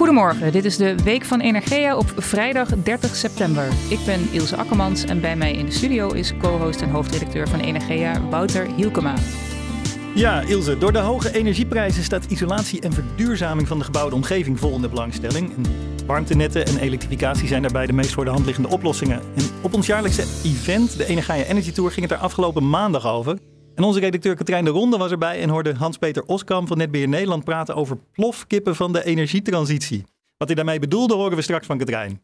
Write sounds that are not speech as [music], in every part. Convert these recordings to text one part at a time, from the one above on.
Goedemorgen, dit is de Week van Energia op vrijdag 30 september. Ik ben Ilse Akkermans en bij mij in de studio is co-host en hoofdredacteur van Energia Wouter Hielkema. Ja, Ilse, door de hoge energieprijzen staat isolatie en verduurzaming van de gebouwde omgeving vol in de belangstelling. En warmtenetten en elektrificatie zijn daarbij de meest voor de hand liggende oplossingen. En op ons jaarlijkse event, de Energia Energy Tour, ging het er afgelopen maandag over. En onze redacteur Katrijn de Ronde was erbij en hoorde Hans-Peter Oskam van Netbeheer Nederland praten over plofkippen van de energietransitie. Wat hij daarmee bedoelde horen we straks van Katrijn.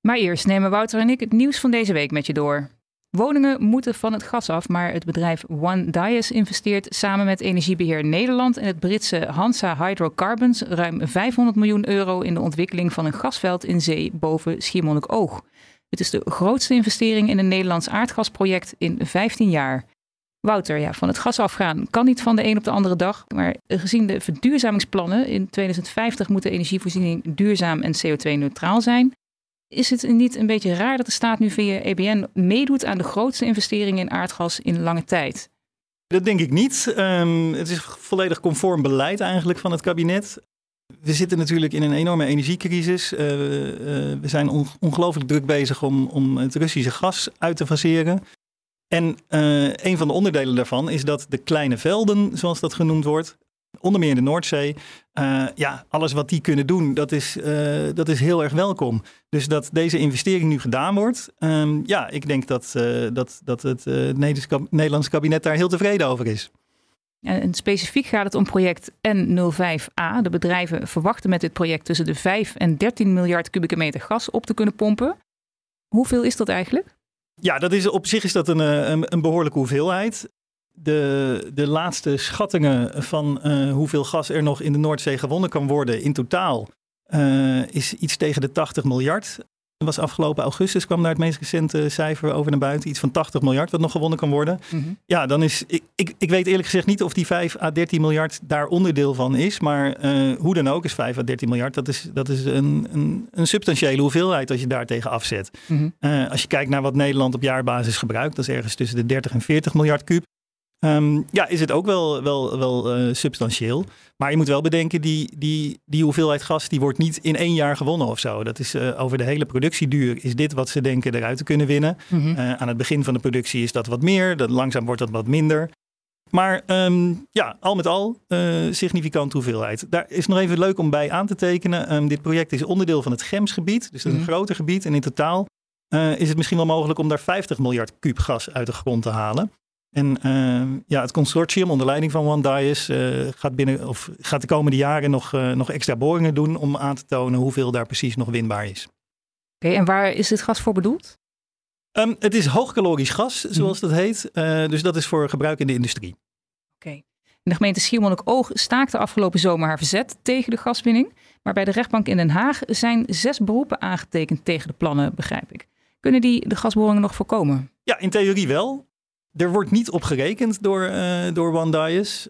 Maar eerst nemen Wouter en ik het nieuws van deze week met je door. Woningen moeten van het gas af, maar het bedrijf One Dias investeert samen met Energiebeheer Nederland en het Britse Hansa Hydrocarbons ruim 500 miljoen euro in de ontwikkeling van een gasveld in zee boven Schiermonnikoog. Het is de grootste investering in een Nederlands aardgasproject in 15 jaar. Wouter, ja, van het gas afgaan kan niet van de een op de andere dag. Maar gezien de verduurzamingsplannen in 2050 moet de energievoorziening duurzaam en CO2-neutraal zijn. Is het niet een beetje raar dat de staat nu via EBN meedoet aan de grootste investeringen in aardgas in lange tijd? Dat denk ik niet. Um, het is volledig conform beleid eigenlijk van het kabinet. We zitten natuurlijk in een enorme energiecrisis. Uh, uh, we zijn on ongelooflijk druk bezig om, om het Russische gas uit te faseren. En uh, een van de onderdelen daarvan is dat de kleine velden, zoals dat genoemd wordt, onder meer in de Noordzee, uh, ja, alles wat die kunnen doen, dat is, uh, dat is heel erg welkom. Dus dat deze investering nu gedaan wordt, um, ja, ik denk dat, dat, dat het Nederlands kabinet daar heel tevreden over is. En specifiek gaat het om project N05A. De bedrijven verwachten met dit project tussen de 5 en 13 miljard kubieke meter gas op te kunnen pompen. Hoeveel is dat eigenlijk? Ja, dat is, op zich is dat een, een, een behoorlijke hoeveelheid. De, de laatste schattingen van uh, hoeveel gas er nog in de Noordzee gewonnen kan worden in totaal uh, is iets tegen de 80 miljard. Dat was afgelopen augustus kwam daar het meest recente cijfer over naar buiten. Iets van 80 miljard wat nog gewonnen kan worden. Mm -hmm. Ja, dan is. Ik, ik, ik, weet eerlijk gezegd niet of die 5 à 13 miljard daar onderdeel van is. Maar uh, hoe dan ook is 5 à 13 miljard. Dat is, dat is een, een, een substantiële hoeveelheid als je daar tegen afzet. Mm -hmm. uh, als je kijkt naar wat Nederland op jaarbasis gebruikt. Dat is ergens tussen de 30 en 40 miljard kuub. Um, ja, is het ook wel, wel, wel uh, substantieel. Maar je moet wel bedenken, die, die, die hoeveelheid gas die wordt niet in één jaar gewonnen of zo. Dat is uh, over de hele productieduur is dit wat ze denken eruit te kunnen winnen. Mm -hmm. uh, aan het begin van de productie is dat wat meer, dat, langzaam wordt dat wat minder. Maar um, ja, al met al significant hoeveelheid. Daar is nog even leuk om bij aan te tekenen. Um, dit project is onderdeel van het Gemsgebied, dus dat is een mm -hmm. groter gebied. En in totaal is het misschien wel mogelijk om daar 50 miljard kuub gas uit de grond te halen. En uh, ja, het consortium onder leiding van One Dias uh, gaat, binnen, of gaat de komende jaren nog, uh, nog extra boringen doen om aan te tonen hoeveel daar precies nog winbaar is. Oké, okay, en waar is dit gas voor bedoeld? Um, het is hoogkalorisch gas, zoals mm. dat heet. Uh, dus dat is voor gebruik in de industrie. Oké. Okay. De gemeente Schiermonnikoog staakte afgelopen zomer haar verzet tegen de gaswinning. Maar bij de rechtbank in Den Haag zijn zes beroepen aangetekend tegen de plannen, begrijp ik. Kunnen die de gasboringen nog voorkomen? Ja, in theorie wel. Er wordt niet op gerekend door, uh, door One Dias.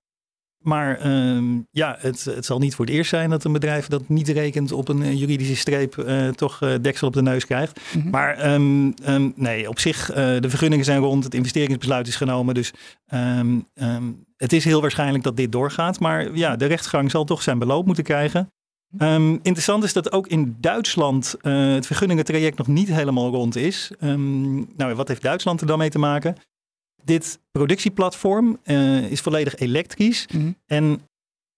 Maar um, ja, het, het zal niet voor het eerst zijn dat een bedrijf dat niet rekent op een uh, juridische streep uh, toch uh, deksel op de neus krijgt. Mm -hmm. Maar um, um, nee, op zich, de vergunningen zijn rond, het investeringsbesluit is genomen. Dus ehm, het is heel waarschijnlijk dat dit doorgaat. Maar ja, de rechtsgang zal toch zijn beloop moeten krijgen. Um, interessant is dat ook in Duitsland uh, het vergunningentraject nog niet helemaal rond is. Um, nou, wat heeft Duitsland er dan mee te maken? Dit productieplatform uh, is volledig elektrisch mm -hmm. en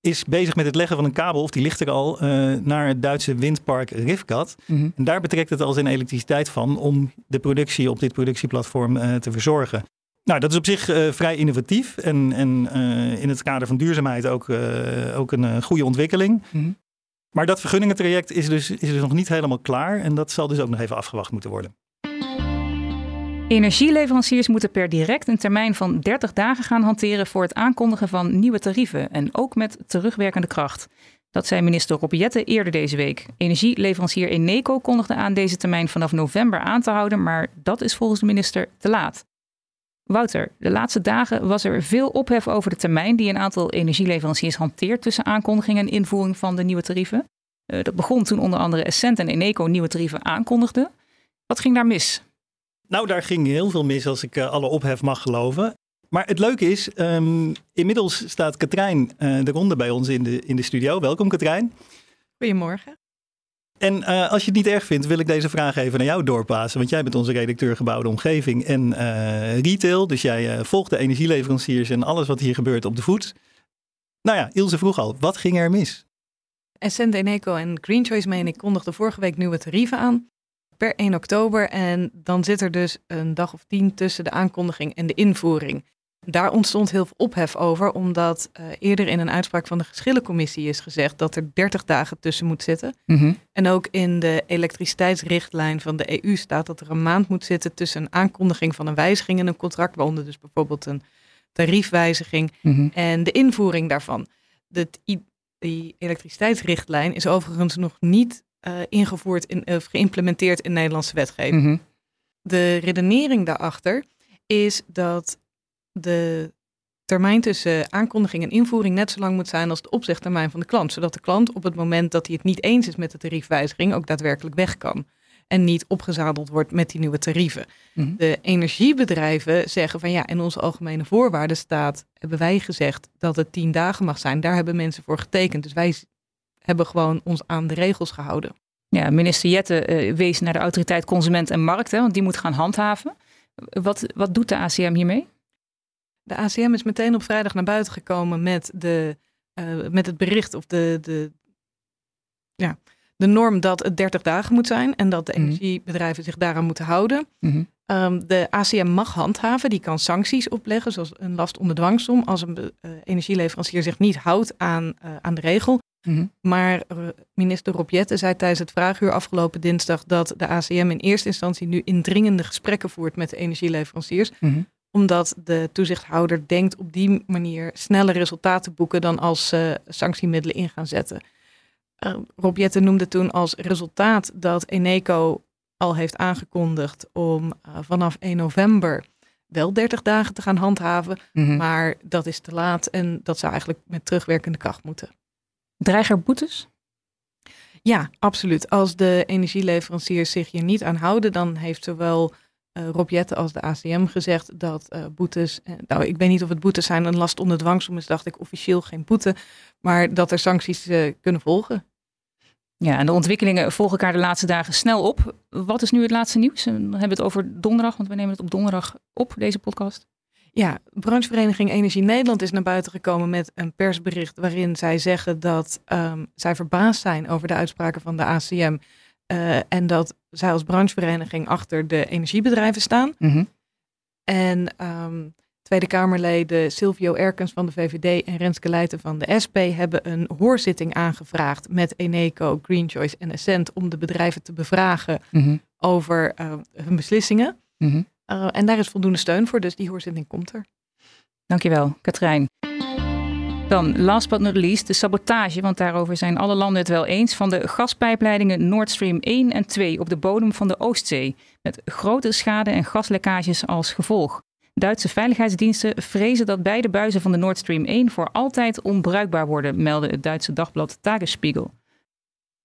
is bezig met het leggen van een kabel, of die ligt er al, uh, naar het Duitse windpark Rivkat. Mm -hmm. En daar betrekt het al zijn elektriciteit van om de productie op dit productieplatform uh, te verzorgen. Nou, dat is op zich uh, vrij innovatief en, en in het kader van duurzaamheid ook, ook een goede ontwikkeling. Mm -hmm. Maar dat vergunningentraject is dus, is dus nog niet helemaal klaar en dat zal dus ook nog even afgewacht moeten worden. Energieleveranciers moeten per direct een termijn van 30 dagen gaan hanteren voor het aankondigen van nieuwe tarieven en ook met terugwerkende kracht. Dat zei minister Rob Jetten eerder deze week. Energieleverancier Eneco kondigde aan deze termijn vanaf november aan te houden, maar dat is volgens de minister te laat. Wouter, de laatste dagen was er veel ophef over de termijn die een aantal energieleveranciers hanteert tussen aankondiging en invoering van de nieuwe tarieven. Uh, dat begon toen onder andere Essent en Eneco nieuwe tarieven aankondigden. Wat ging daar mis? Nou, daar ging heel veel mis als ik uh, alle ophef mag geloven. Maar het leuke is, um, inmiddels staat Katrijn uh, de ronde bij ons in de, in de studio. Welkom Katrijn. Goedemorgen. En uh, als je het niet erg vindt, wil ik deze vraag even naar jou doorpassen. Want jij bent onze redacteur gebouwde omgeving en uh, retail. Dus jij volgt de energieleveranciers en alles wat hier gebeurt op de voet. Nou ja, Ilse vroeg al, wat ging er mis? Essent, Eneco en Green Choice, meen ik, kondigden vorige week nieuwe tarieven aan. Per 1 oktober. En dan zit er dus een dag of tien tussen de aankondiging en de invoering. Daar ontstond heel veel ophef over, omdat uh, eerder in een uitspraak van de geschillencommissie is gezegd dat er 30 dagen tussen moet zitten. Mm -hmm. En ook in de elektriciteitsrichtlijn van de EU staat dat er een maand moet zitten tussen een aankondiging van een wijziging in een contract, waaronder dus bijvoorbeeld een tariefwijziging mm -hmm. en de invoering daarvan. De, die elektriciteitsrichtlijn is overigens nog niet uh, ingevoerd in, of geïmplementeerd in Nederlandse wetgeving. Mm -hmm. De redenering daarachter is dat de termijn tussen aankondiging en invoering net zo lang moet zijn als de opzegtermijn van de klant. Zodat de klant op het moment dat hij het niet eens is met de tariefwijziging ook daadwerkelijk weg kan. En niet opgezadeld wordt met die nieuwe tarieven. Mm -hmm. De energiebedrijven zeggen van ja, in onze algemene voorwaarden staat, hebben wij gezegd dat het tien dagen mag zijn. Daar hebben mensen voor getekend. Dus wij hebben gewoon ons aan de regels gehouden. Ja, minister Jette uh, wees naar de autoriteit Consument en Markt, hè, want die moet gaan handhaven. Wat, wat doet de ACM hiermee? De ACM is meteen op vrijdag naar buiten gekomen met, de, uh, met het bericht of de, de, ja, de norm dat het 30 dagen moet zijn en dat de mm -hmm. energiebedrijven zich daaraan moeten houden. Mm -hmm. um, de ACM mag handhaven, die kan sancties opleggen, zoals een last onder dwangsom, als een uh, energieleverancier zich niet houdt aan, uh, aan de regel. Mm -hmm. Maar minister Rob Jette zei tijdens het vraaguur afgelopen dinsdag dat de ACM in eerste instantie nu indringende gesprekken voert met de energieleveranciers omdat de toezichthouder denkt op die manier snelle resultaten boeken dan als ze uh, sanctiemiddelen in gaan zetten. Uh, Rob Jetten noemde toen als resultaat dat Eneco al heeft aangekondigd om uh, vanaf 1 november wel 30 dagen te gaan handhaven. Mm -hmm. Maar dat is te laat en dat zou eigenlijk met terugwerkende kracht moeten. Dreigen er boetes? Ja, absoluut. Als de energieleveranciers zich hier niet aan houden, dan heeft zowel uh, Rob Jette als de ACM gezegd dat uh, boetes, uh, nou ik weet niet of het boetes zijn, een last onder dwangsom is, dacht ik officieel geen boete, maar dat er sancties kunnen volgen. Ja, en de ontwikkelingen volgen elkaar de laatste dagen snel op. Wat is nu het laatste nieuws? Dan hebben we het over donderdag, want we nemen het op donderdag op, deze podcast. Ja, branchevereniging Energie Nederland is naar buiten gekomen met een persbericht waarin zij zeggen dat um, zij verbaasd zijn over de uitspraken van de ACM uh, en dat zij als branchevereniging achter de energiebedrijven staan. Mm -hmm. En um, Tweede Kamerleden Silvio Erkens van de VVD en Renske Leijten van de SP hebben een hoorzitting aangevraagd met Eneco, Green Choice en Essent om de bedrijven te bevragen mm -hmm. over uh, hun beslissingen. Mm -hmm. Uh, en daar is voldoende steun voor, dus die hoorzitting komt er. Dankjewel, Katrijn. Dan, last but not least, de sabotage, want daarover zijn alle landen het wel eens, van de gaspijpleidingen Nord Stream 1 en 2 op de bodem van de Oostzee, met grote schade en gaslekkages als gevolg. Duitse veiligheidsdiensten vrezen dat beide buizen van de Nord Stream 1 voor altijd onbruikbaar worden, meldde het Duitse dagblad Tagesspiegel.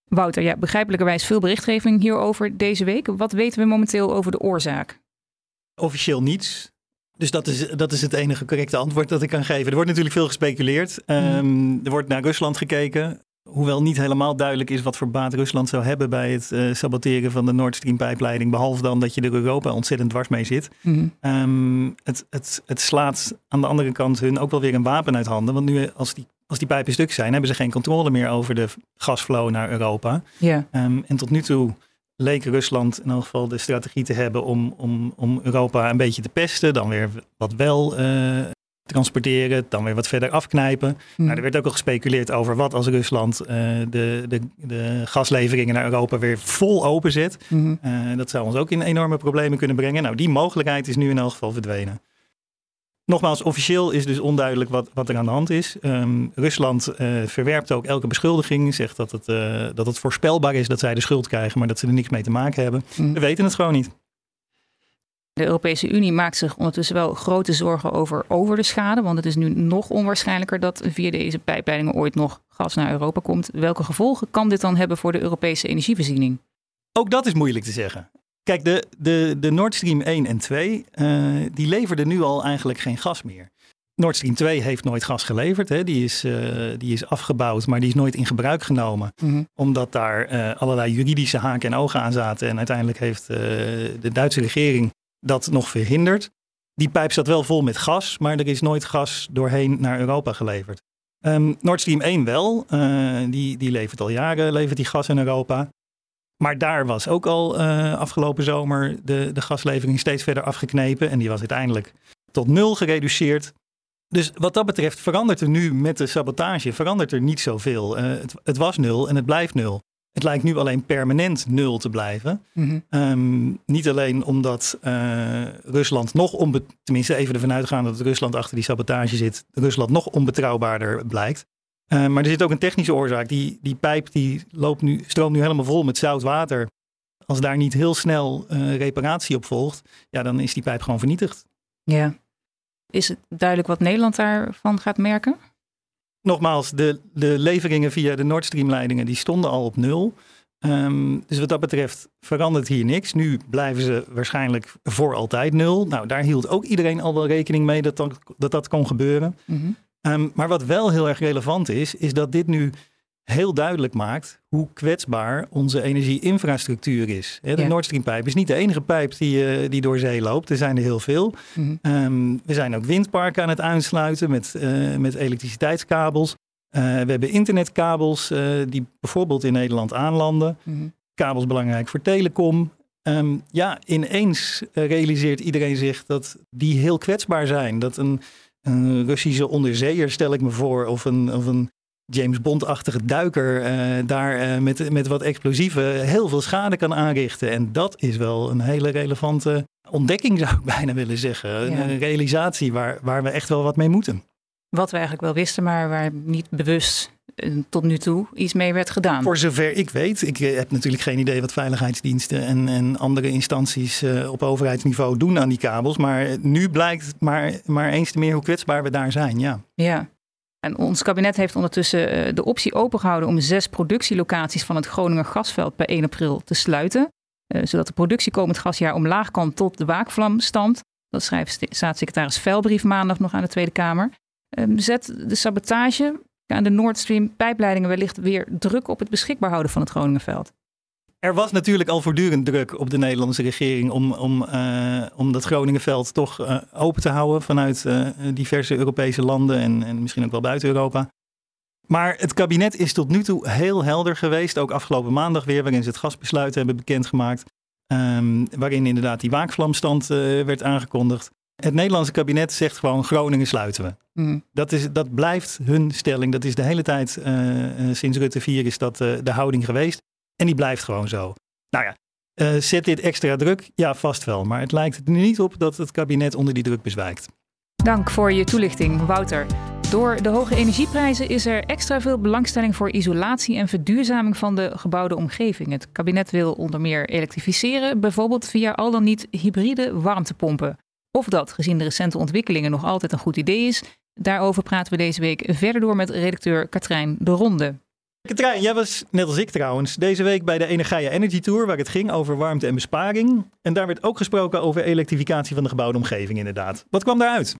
Wouter, ja, begrijpelijkerwijs veel berichtgeving hierover deze week. Wat weten we momenteel over de oorzaak? Officieel niets. Dus dat is, dat is het enige correcte antwoord dat ik kan geven. Er wordt natuurlijk veel gespeculeerd. Um, er wordt naar Rusland gekeken. Hoewel niet helemaal duidelijk is wat voor baat Rusland zou hebben bij het uh, saboteren van de Nord Stream pijpleiding. Behalve dan dat je er Europa ontzettend dwars mee zit. Mm. Um, het, het, het slaat aan de andere kant hun ook wel weer een wapen uit handen. Want nu als die, als die pijpen stuk zijn, hebben ze geen controle meer over de gasflow naar Europa. Yeah. Um, en tot nu toe leek Rusland in elk geval de strategie te hebben om, om, om Europa een beetje te pesten. Dan weer wat wel uh, transporteren, dan weer wat verder afknijpen. Mm. Nou, er werd ook al gespeculeerd over wat als Rusland uh, de, de, de gasleveringen naar Europa weer vol openzet. Mm. Uh, dat zou ons ook in enorme problemen kunnen brengen. Nou, die mogelijkheid is nu in elk geval verdwenen. Nogmaals, officieel is dus onduidelijk wat, wat er aan de hand is. Ehm, Rusland uh, verwerpt ook elke beschuldiging, zegt dat het, uh, dat het voorspelbaar is dat zij de schuld krijgen, maar dat ze er niks mee te maken hebben. Mm. We weten het gewoon niet. De Europese Unie maakt zich ondertussen wel grote zorgen over, over de schade, want het is nu nog onwaarschijnlijker dat via deze pijpleidingen ooit nog gas naar Europa komt. Welke gevolgen kan dit dan hebben voor de Europese energievoorziening? Ook dat is moeilijk te zeggen. Kijk, de, de, de Nord Stream 1 en 2, uh, eh, die leverden nu al eigenlijk geen gas meer. Nord Stream 2 heeft nooit gas geleverd. Hè. Die, is, uh, die is afgebouwd, maar die is nooit in gebruik genomen. Mm -hmm. Omdat daar uh, allerlei juridische haken en ogen aan zaten. En uiteindelijk heeft de Duitse regering dat nog verhinderd. Die pijp zat wel vol met gas, maar er is nooit gas doorheen naar Europa geleverd. Um, Nord Stream 1 wel, die, die levert al jaren levert die gas in Europa. Maar daar was ook al uh, afgelopen zomer de, de gaslevering steeds verder afgeknepen. En die was uiteindelijk tot nul gereduceerd. Dus wat dat betreft verandert er nu met de sabotage verandert er niet zoveel. Uh, het, het, was nul en het blijft nul. Het lijkt nu alleen permanent nul te blijven. Mm -hmm. um, niet alleen omdat uh, Rusland nog onbetrouwbaarder, tenminste even ervan uitgaan dat Rusland achter die sabotage zit, Rusland nog onbetrouwbaarder blijkt. Uh, maar er zit ook een technische oorzaak. Die, die pijp die loopt nu, stroomt nu helemaal vol met zout water. Als daar niet heel snel uh, reparatie op volgt, ja, dan is die pijp gewoon vernietigd. Ja. Is het duidelijk wat Nederland daarvan gaat merken? Nogmaals, de, de leveringen via de Nord Stream leidingen die stonden al op nul. Um, dus wat dat betreft verandert hier niks. Nu blijven ze waarschijnlijk voor altijd nul. Nou, daar hield ook iedereen al wel rekening mee dat dat, dat, dat kon gebeuren. Mm -hmm. Um, maar wat wel heel erg relevant is, is dat dit nu heel duidelijk maakt hoe kwetsbaar onze energieinfrastructuur is. De ja. Nord Stream pijp is niet de enige pijp die, uh, die door zee loopt. Er zijn er heel veel. Mm -hmm. um, we zijn ook windparken aan het aansluiten met, uh, met elektriciteitskabels. Uh, we hebben internetkabels die bijvoorbeeld in Nederland aanlanden. Mm -hmm. Kabels belangrijk voor telecom. Um, ja, ineens realiseert iedereen zich dat die heel kwetsbaar zijn. Dat een een Russische onderzeeër, stel ik me voor, of een, of een James Bond-achtige duiker uh, daar uh, met, met wat explosieven heel veel schade kan aanrichten. En dat is wel een hele relevante ontdekking, [laughs] zou ik bijna willen zeggen. Ja. Een realisatie waar, waar we echt wel wat mee moeten. Wat we eigenlijk wel wisten, maar waar niet bewust tot nu toe iets mee werd gedaan. Voor zover ik weet. Ik eh, heb natuurlijk geen idee wat veiligheidsdiensten en, en andere instanties uh, op overheidsniveau doen aan die kabels. Maar nu blijkt maar, maar eens te meer hoe kwetsbaar we daar zijn. Ja. ja. En ons kabinet heeft ondertussen de optie opengehouden om zes productielocaties van het Groninger gasveld per 1 april te sluiten. Uh, zodat de productie komend gasjaar omlaag kan tot de waakvlamstand. Dat schrijft staatssecretaris Velbrief maandag nog aan de Tweede Kamer. Um, zet de sabotage aan de Nord Stream pijpleidingen wellicht weer druk op het beschikbaar houden van het Groningenveld? Er was natuurlijk al voortdurend druk op de Nederlandse regering om, om, uh, om dat Groningenveld toch uh, open te houden vanuit uh, diverse Europese landen en, en misschien ook wel buiten Europa. Maar het kabinet is tot nu toe heel helder geweest, ook afgelopen maandag weer, waarin ze het gasbesluit hebben bekendgemaakt. Um, waarin inderdaad die waakvlamstand werd aangekondigd. Het Nederlandse kabinet zegt gewoon Groningen sluiten we. Mm. Dat, is, dat blijft hun stelling. Dat is de hele tijd uh, sinds Rutte 4 is dat uh, de houding geweest. En die blijft gewoon zo. Nou ja, uh, zet dit extra druk? Ja, vast wel. Maar het lijkt er niet op dat het kabinet onder die druk bezwijkt. Dank voor je toelichting, Wouter. Door de hoge energieprijzen is er extra veel belangstelling voor isolatie en verduurzaming van de gebouwde omgeving. Het kabinet wil onder meer elektrificeren, bijvoorbeeld via al dan niet hybride warmtepompen. Of dat, gezien de recente ontwikkelingen, nog altijd een goed idee is, daarover praten we deze week verder door met redacteur Katrijn de Ronde. Katrijn, jij was net als ik trouwens deze week bij de Energia Energy Tour, waar het ging over warmte en besparing. En daar werd ook gesproken over elektrificatie van de gebouwde omgeving, inderdaad. Wat kwam daaruit?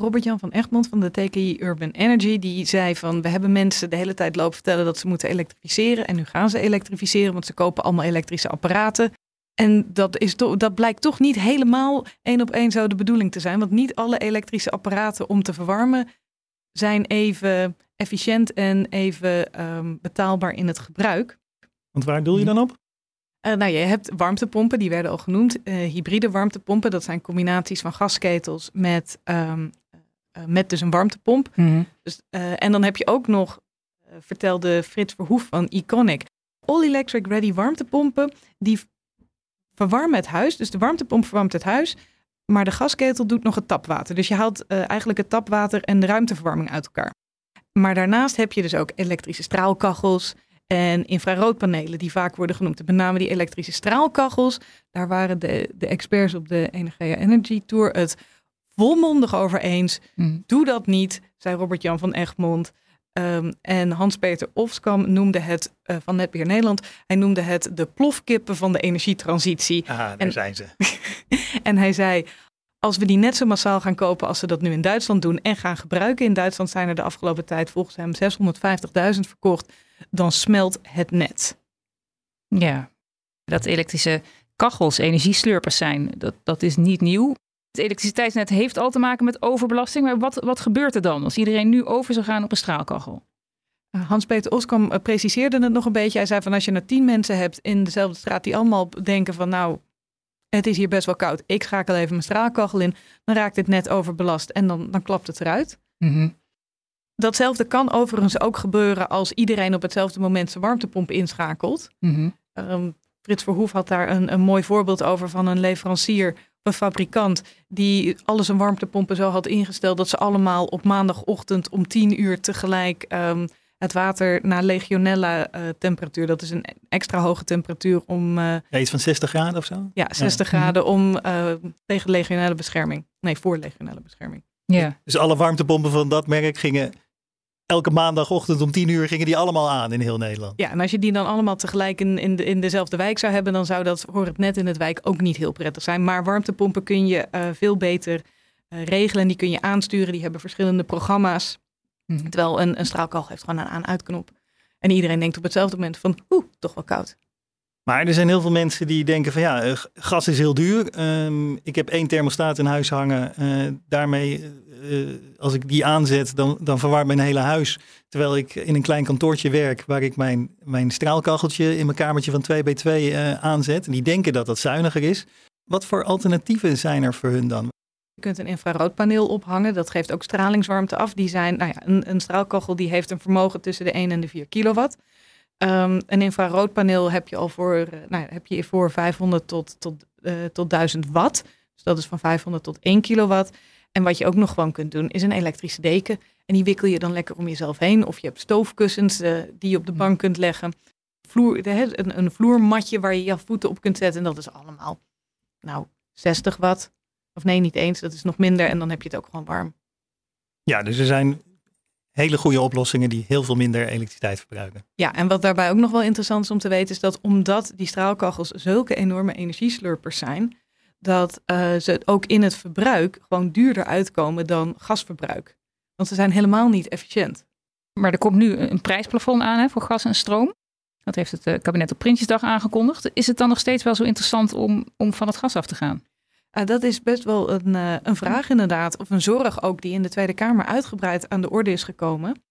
Robert-Jan van Egmond van de TKI Urban Energy, die zei van we hebben mensen de hele tijd lopen vertellen dat ze moeten elektrificeren. En nu gaan ze elektrificeren, want ze kopen allemaal elektrische apparaten. En dat, is dat blijkt toch niet helemaal één op één zo de bedoeling te zijn. Want niet alle elektrische apparaten om te verwarmen zijn even efficiënt en even um, betaalbaar in het gebruik. Want waar doel je dan op? Uh, nou, je hebt warmtepompen, die werden al genoemd. Uh, hybride warmtepompen, dat zijn combinaties van gasketels met, um, uh, met dus een warmtepomp. Mm-hmm. Dus, en dan heb je ook nog, vertelde Frits Verhoef van Iconic, all-electric ready warmtepompen die verwarmen het huis. Dus de warmtepomp verwarmt het huis. Maar de gasketel doet nog het tapwater. Dus je haalt uh, eigenlijk het tapwater en de ruimteverwarming uit elkaar. Maar daarnaast heb je dus ook elektrische straalkachels en infraroodpanelen die vaak worden genoemd. met name die elektrische straalkachels. Daar waren de, de experts op de Energia Energy Tour het volmondig over eens. Mm. Doe dat niet, zei Robert-Jan van Egmond. Um, en Hans-Peter Ofskam noemde het uh, van Netbeheer Nederland, hij noemde het de plofkippen van de energietransitie. Ah, daar en, zijn ze. [laughs] en hij zei, als we die net zo massaal gaan kopen als ze dat nu in Duitsland doen en gaan gebruiken, in Duitsland zijn er de afgelopen tijd volgens hem 650.000 verkocht, dan smelt het net. Ja, dat elektrische kachels energieslurpers zijn, dat, dat is niet nieuw. Het elektriciteitsnet heeft al te maken met overbelasting. Maar wat, wat gebeurt er dan als iedereen nu over zou gaan op een straalkachel? Eh, Hans-Peter Oskam eh, preciseerde het nog een beetje. Hij zei van als je nou tien mensen hebt in dezelfde straat die allemaal denken van nou, het is hier best wel koud. Ik schakel even mijn straalkachel in. Dan raakt het net overbelast en dan, dan klapt het eruit. Mhm. Datzelfde kan overigens ook gebeuren als iedereen op hetzelfde moment zijn warmtepomp inschakelt. Mm Frits Verhoef had daar een, een mooi voorbeeld over van een leverancier een fabrikant die alles een warmtepompen zo had ingesteld dat ze allemaal op maandagochtend om 10 uur tegelijk um, het water naar legionella uh, temperatuur, dat is een extra hoge temperatuur om... Uh, ja, iets van 60 graden of zo? Ja, 60 graden om uh, tegen legionella bescherming. Nee, voor legionella bescherming. Ja. Dus alle warmtepompen van dat merk gingen elke maandagochtend om tien uur gingen die allemaal aan in heel Nederland. Ja, en als je die dan allemaal tegelijk in, in, de, in dezelfde wijk zou hebben, dan zou dat voor het net in het wijk ook niet heel prettig zijn. Maar warmtepompen kun je uh, veel beter uh, regelen. Die kun je aansturen. Die hebben verschillende programma's. Mhm. Terwijl een, een straalkachel heeft gewoon een aan-uitknop. En iedereen denkt op hetzelfde moment van, oeh, toch wel koud. Maar er zijn heel veel mensen die denken van ja, eh, gas is heel duur. Um, ik heb één thermostaat in huis hangen. Uh, daarmee uh, als ik die aanzet, dan, dan verwarmt mijn hele huis. Terwijl ik in een klein kantoortje werk waar ik mijn, mijn straalkacheltje in mijn kamertje van 2 bij 2 uh, aanzet. En die denken dat dat zuiniger is. Wat voor alternatieven zijn er voor hun dan? Je kunt een infraroodpaneel ophangen. Dat geeft ook stralingswarmte af. Die zijn, nou ja, een, een straalkachel die heeft een vermogen tussen de 1 en de 4 kilowatt. Um, een infraroodpaneel heb je al voor, uh, nou, heb je voor 500 tot, tot, uh, tot 1000 watt. Dus dat is van 500 tot 1 kilowatt. En wat je ook nog gewoon kunt doen, is een elektrische deken. En die wikkel je dan lekker om jezelf heen. Of je hebt stoofkussens uh, die je op de bank kunt leggen. Vloer, de, een, een vloermatje waar je je voeten op kunt zetten. En dat is allemaal, nou, 60 watt. Of nee, niet eens. Dat is nog minder. En dan heb je het ook gewoon warm. Ja, dus er zijn hele goede oplossingen die heel veel minder elektriciteit verbruiken. Ja, en wat daarbij ook nog wel interessant is om te weten, is dat omdat die straalkachels zulke enorme energieslurpers zijn, dat uh, ze ook in het verbruik gewoon duurder uitkomen dan gasverbruik. Want ze zijn helemaal niet efficiënt. Maar er komt nu een prijsplafond aan hè, voor gas en stroom. Dat heeft het uh, kabinet op Prinsjesdag aangekondigd. Is het dan nog steeds wel zo interessant om, om van het gas af te gaan? Uh, dat is best wel een, uh, een vraag inderdaad, of een zorg ook, die in de Tweede Kamer uitgebreid aan de orde is gekomen.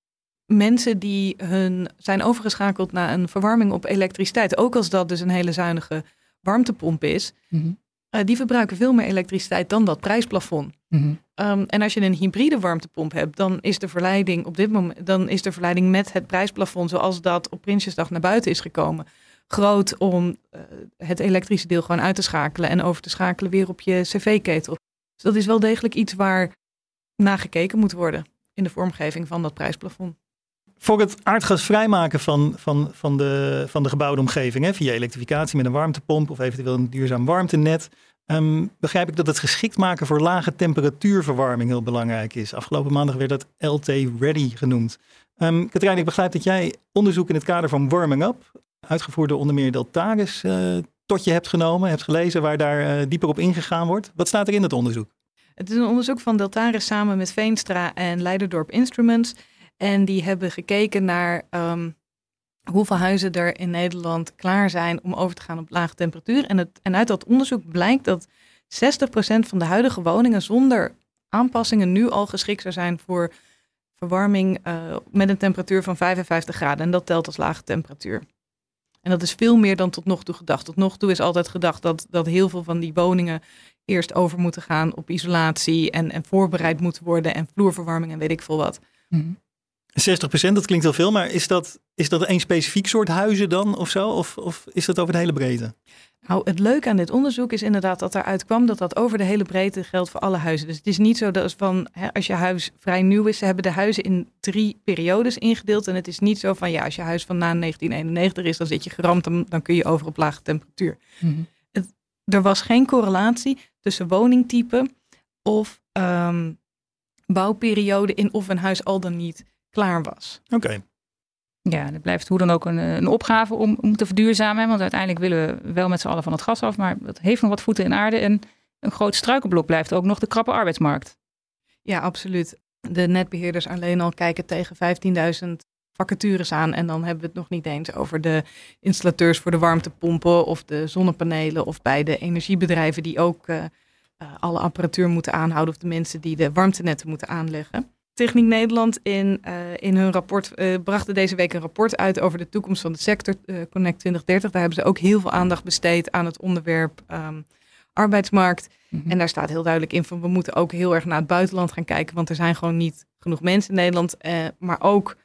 Mensen die hun zijn overgeschakeld naar een verwarming op elektriciteit, ook als dat dus een hele zuinige warmtepomp is, mm -hmm. uh, die verbruiken veel meer elektriciteit dan dat prijsplafond. Mm -hmm. um, en als je een hybride warmtepomp hebt, dan is de verleiding op dit moment, dan is de verleiding met het prijsplafond zoals dat op Prinsjesdag naar buiten is gekomen, groot om uh, het elektrische deel gewoon uit te schakelen en over te schakelen weer op je cv-ketel. Dus dat is wel degelijk iets waar naar gekeken moet worden in de vormgeving van dat prijsplafond. Voor het aardgas vrijmaken van, van, van, de, van de gebouwde omgeving, hè, via elektrificatie met een warmtepomp of eventueel een duurzaam warmtenet, um, begrijp ik dat het geschikt maken voor lage temperatuurverwarming heel belangrijk is. Afgelopen maandag werd dat LT-ready genoemd. Um, ik begrijp dat jij onderzoek in het kader van Warming Up uitgevoerd door onder meer Deltaris, uh, tot je hebt genomen, hebt gelezen, waar daar uh, dieper op ingegaan wordt. Wat staat er in het onderzoek? Het is een onderzoek van Deltaris samen met Veenstra en Leiderdorp Instruments. En die hebben gekeken naar um, hoeveel huizen er in Nederland klaar zijn om over te gaan op lage temperatuur. En, het, en uit dat onderzoek blijkt dat 60% van de huidige woningen zonder aanpassingen nu al geschikt zou zijn voor verwarming uh, met een temperatuur van 55 graden. En dat telt als lage temperatuur. En dat is veel meer dan tot nog toe gedacht. Tot nog toe is altijd gedacht dat, dat heel veel van die woningen eerst over moeten gaan op isolatie en, en voorbereid moeten worden en vloerverwarming en weet ik veel wat. Mhm. 60%, dat klinkt heel veel, maar is dat, is dat een specifiek soort huizen dan of zo? Of, of is dat over de hele breedte? Nou, het leuke aan dit onderzoek is inderdaad dat eruit kwam dat dat over de hele breedte geldt voor alle huizen. Dus het is niet zo dat van hè, als je huis vrij nieuw is, ze hebben de huizen in drie periodes ingedeeld. En het is niet zo van ja, als je huis van na 1991 is, dan zit je geramd, dan, dan kun je over op lage temperatuur. het, er was geen correlatie tussen woningtype of ehm, bouwperiode in of een huis al dan niet klaar was. Oké. Ja, dat blijft hoe dan ook een, een opgave om, om te verduurzamen. Want uiteindelijk willen we wel met z'n allen van het gas af. Maar dat heeft nog wat voeten in aarde. En een groot struikenblok blijft ook nog de krappe arbeidsmarkt. Ja, absoluut. De netbeheerders alleen al kijken tegen 15.000 vacatures aan. En dan hebben we het nog niet eens over de installateurs voor de warmtepompen of de zonnepanelen. Of bij de energiebedrijven die ook uh, alle apparatuur moeten aanhouden. Of de mensen die de warmtenetten moeten aanleggen. Techniek Nederland in, uh, in hun rapport uh, brachten deze week een rapport uit over de toekomst van de sector uh, Connect 2030. Daar hebben ze ook heel veel aandacht besteed aan het onderwerp um, arbeidsmarkt. Mm -hmm. En daar staat heel duidelijk in van we moeten ook heel erg naar het buitenland gaan kijken, want er zijn gewoon niet genoeg mensen in Nederland. maar ook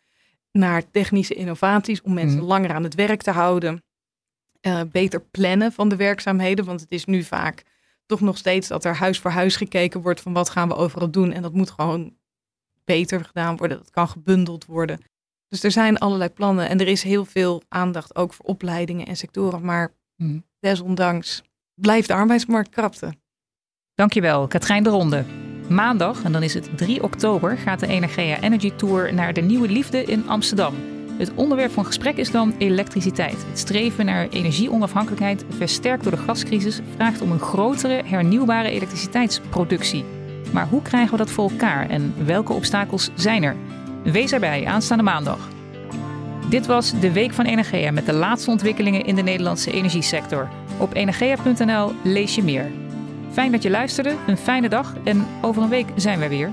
naar technische innovaties om mensen mm -hmm. langer aan het werk te houden. beter plannen van de werkzaamheden, want het is nu vaak toch nog steeds dat er huis voor huis gekeken wordt van wat gaan we overal doen. En dat moet gewoon beter gedaan worden. Dat kan gebundeld worden. Dus er zijn allerlei plannen en er is heel veel aandacht ook voor opleidingen en sectoren. Maar hmm. desondanks blijft de arbeidsmarkt krapte. Dankjewel, Katrijn de Ronde. Maandag, en dan is het 3 oktober, gaat de Energia Energy Tour naar de Nieuwe Liefde in Amsterdam. Het onderwerp van gesprek is dan elektriciteit. Het streven naar energieonafhankelijkheid, versterkt door de gascrisis, vraagt om een grotere hernieuwbare elektriciteitsproductie. Maar hoe krijgen we dat voor elkaar en welke obstakels zijn er? Wees erbij aanstaande maandag. Dit was de Week van Energia met de laatste ontwikkelingen in de Nederlandse energiesector. Op energia.nl lees je meer. Fijn dat je luisterde, een fijne dag en over een week zijn we weer.